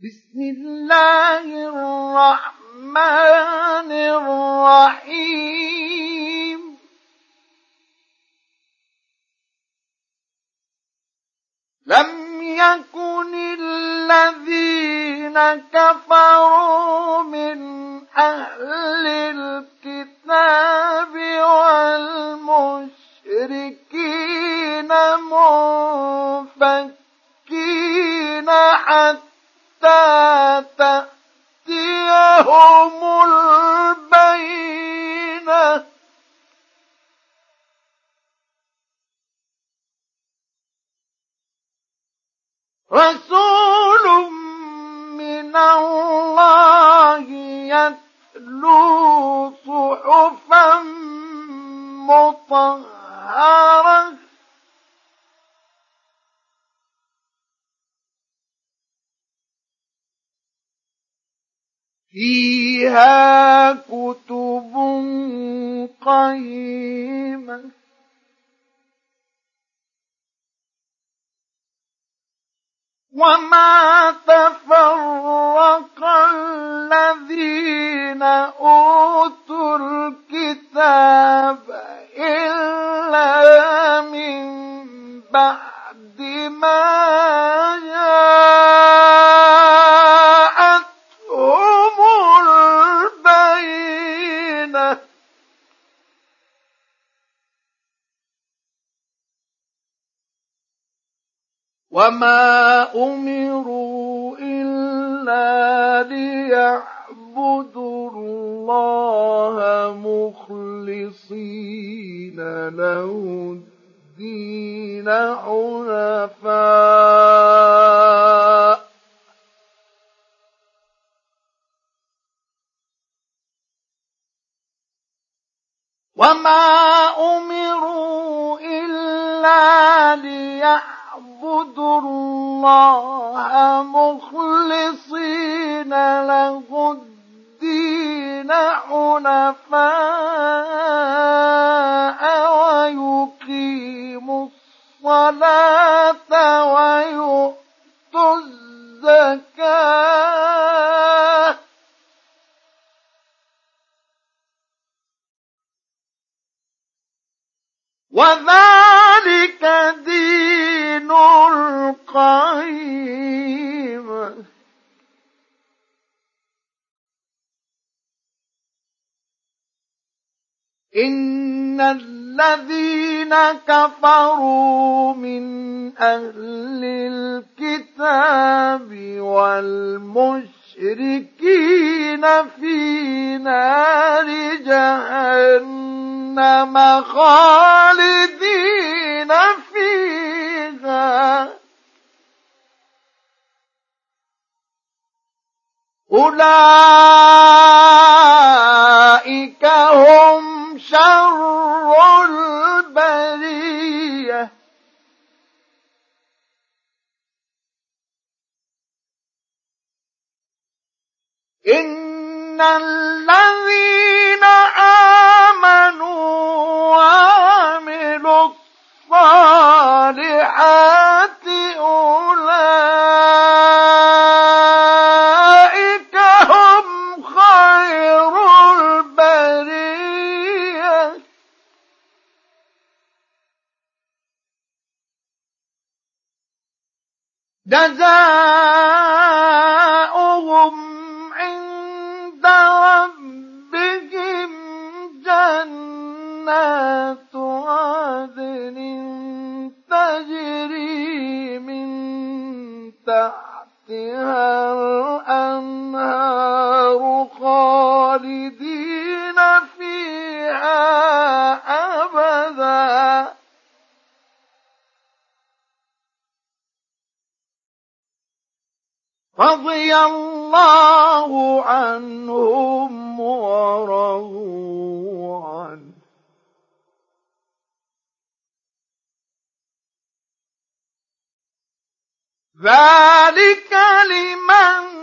بسم الله الرحمن الرحيم. لم يكن الذين كفروا من أهل الكتاب والمشركين منفكين حتى حتى تأتيهم البينة رسول من الله يتلو فيها كتب قيمة. وما تفرق الذين أوتوا الكتاب وما امروا الا ليعبدوا الله مخلصين له الدين حنفاء وما امروا الا ليعبدوا اعبدوا الله مخلصين له الدين حنفاء ويقيموا الصلاة ويؤتوا الزكاة. وذلك دين القيم إن الذين كفروا من أهل الكتاب والمشركين في نار جهنم خالدين. أولئك هم شر البرية. إن الذين آمنوا وعملوا الصالحات جزاؤهم رضي الله عنهم ورضوا عنه. ذلك لمن